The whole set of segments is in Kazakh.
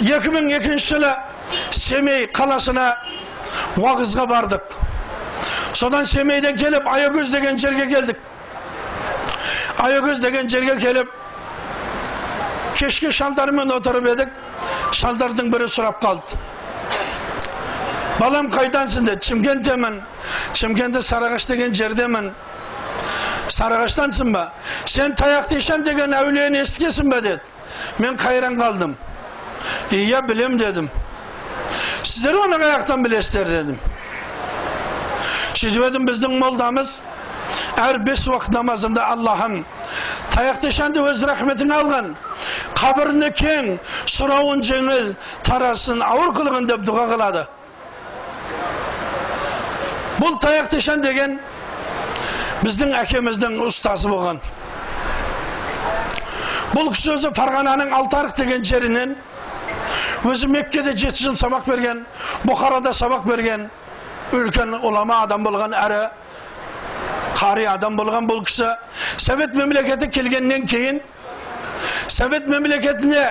2002 жылы семей қаласына уағызға бардық. Содан семейден келіп аягөз деген жерге келдік. Аягөз деген жерге келіп кешке шалдармен отырып едік. Шалдардың бірі сұрап қалды. Балам қайдансың деді. Шымкенттемін. Шымкентте сарыағаш деген жердемін. Сарыағаштансың ба? Сен таяқ тишан деген әулиені естігесің ба деді. Мен қайран қалдым. Білем дедім сіздер оны қай жақтан білесіздер дедім сөйтіп едім біздің молдамыз әр бес уақыт намазында аллахым таяқ тишанды өз рахметіңе алған қабіріне кең сұрауын жеңіл тарасын ауыр қылғын деп дұға қылады бұл таяқ тишан деген біздің әкеміздің ұстазы болған бұл кісі өзі фарғананың алтарық деген жерінен өзі меккеде жеті жыл сабақ берген бұхарада сабақ берген үлкен ұлама адам болған әрі қари адам болған бұл кісі совет мемлекеті келгеннен кейін совет мемлекетіне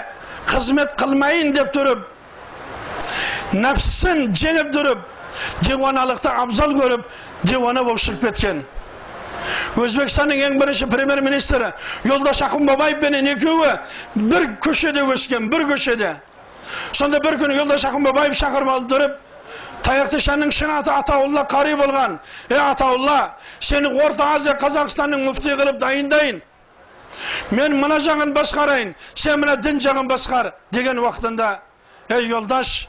қызмет қылмайын деп тұрып нәпсісін жеңіп тұрып диуаналықты абзал көріп диуана болып шығып кеткен өзбекстанның ең бірінші премьер министрі ақын бабаевпенен екеуі бір көшеде өскен бір көшеде сонда бір күні шақырып алып тұрып таяқтышанның шын аты атаулла қари болған. Е атаулла сені орта азия қазақстанның мүфти қылып дайындайын. Мен мына жағын басқарайын сен мына дін жағын басқар деген уақытында ей жолдаш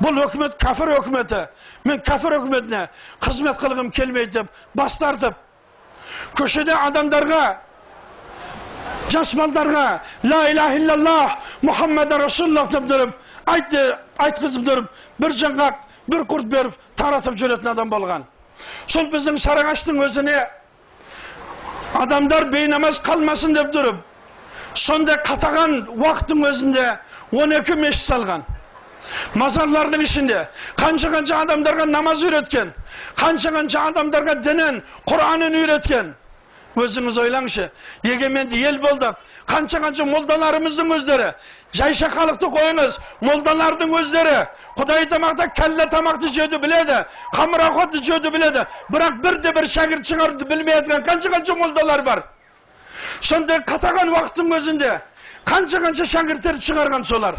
бұл өкімет кәпір өкіметі. Мен кәпір өкіметіне қызмет қылғым келмейді деп бас тартып көшеде адамдарға жас балдарға ла иляха иллаллах мұхаммад расулаллах деп тұрып айт айтқызып тұрып бір жаңғақ бір құрт беріп таратып жүретін адам болған сол біздің сарыағаштың өзіне адамдар бейнамаз қалмасын деп тұрып сондай қатаған уақыттың өзінде 12 мешіт салған мазарлардың ішінде қанша қанша адамдарға намаз үйреткен қанша қанша адамдарға дінін құранын үйреткен Özünüz oylanışı. Yegemendi yel boldan. Kança kança moldalarımızın özleri. Jay şakalıkta koyunuz. Moldalardın özleri. Kudayi tamakta kelle tamakta jödü biledi. Kamıra kodu jödü biledi. Bırak bir de bir şagir çıkardı bilmeyetken kança kança moldalar var. Sonda katakan vaktin özünde. Kança kança şagirtler çıkargan solar.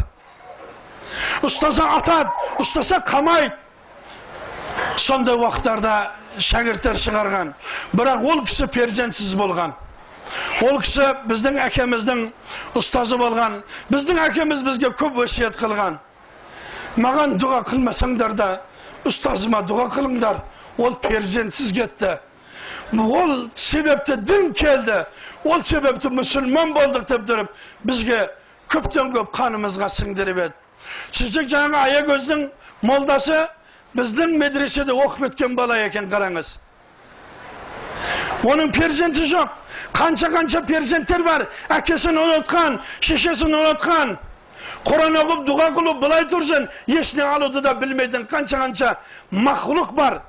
Ustasa atat, ustasa kamayt. Sonda vaktlarda шәкірттер шығарған. Бірақ ол кісі перзентсіз болған. Ол кісі біздің әкеміздің ұстазы болған. Біздің әкеміз бізге көп өсиет қылған. Маған дұға қылмасаңдар да ұстазыма дұға қылыңдар ол перзентсіз кетті. Ол себепті дін келді ол себепті мұсылман болдық деп тұрып бізге көптен көп қанымызға сіңдіріп еді. Сөйтсек жаңағы аягөздің молдасы біздің медреседе оқып кеткен бала екен қараңыз. Оның перзенті жоқ. Қанша қанша перзенттер бар. Әкесін ұнатқан шешесін ұнатқан. Құран оқып дұға қылып былай тұрсын. Есіне алуды да білмейтін қанша қанша мақұлық бар.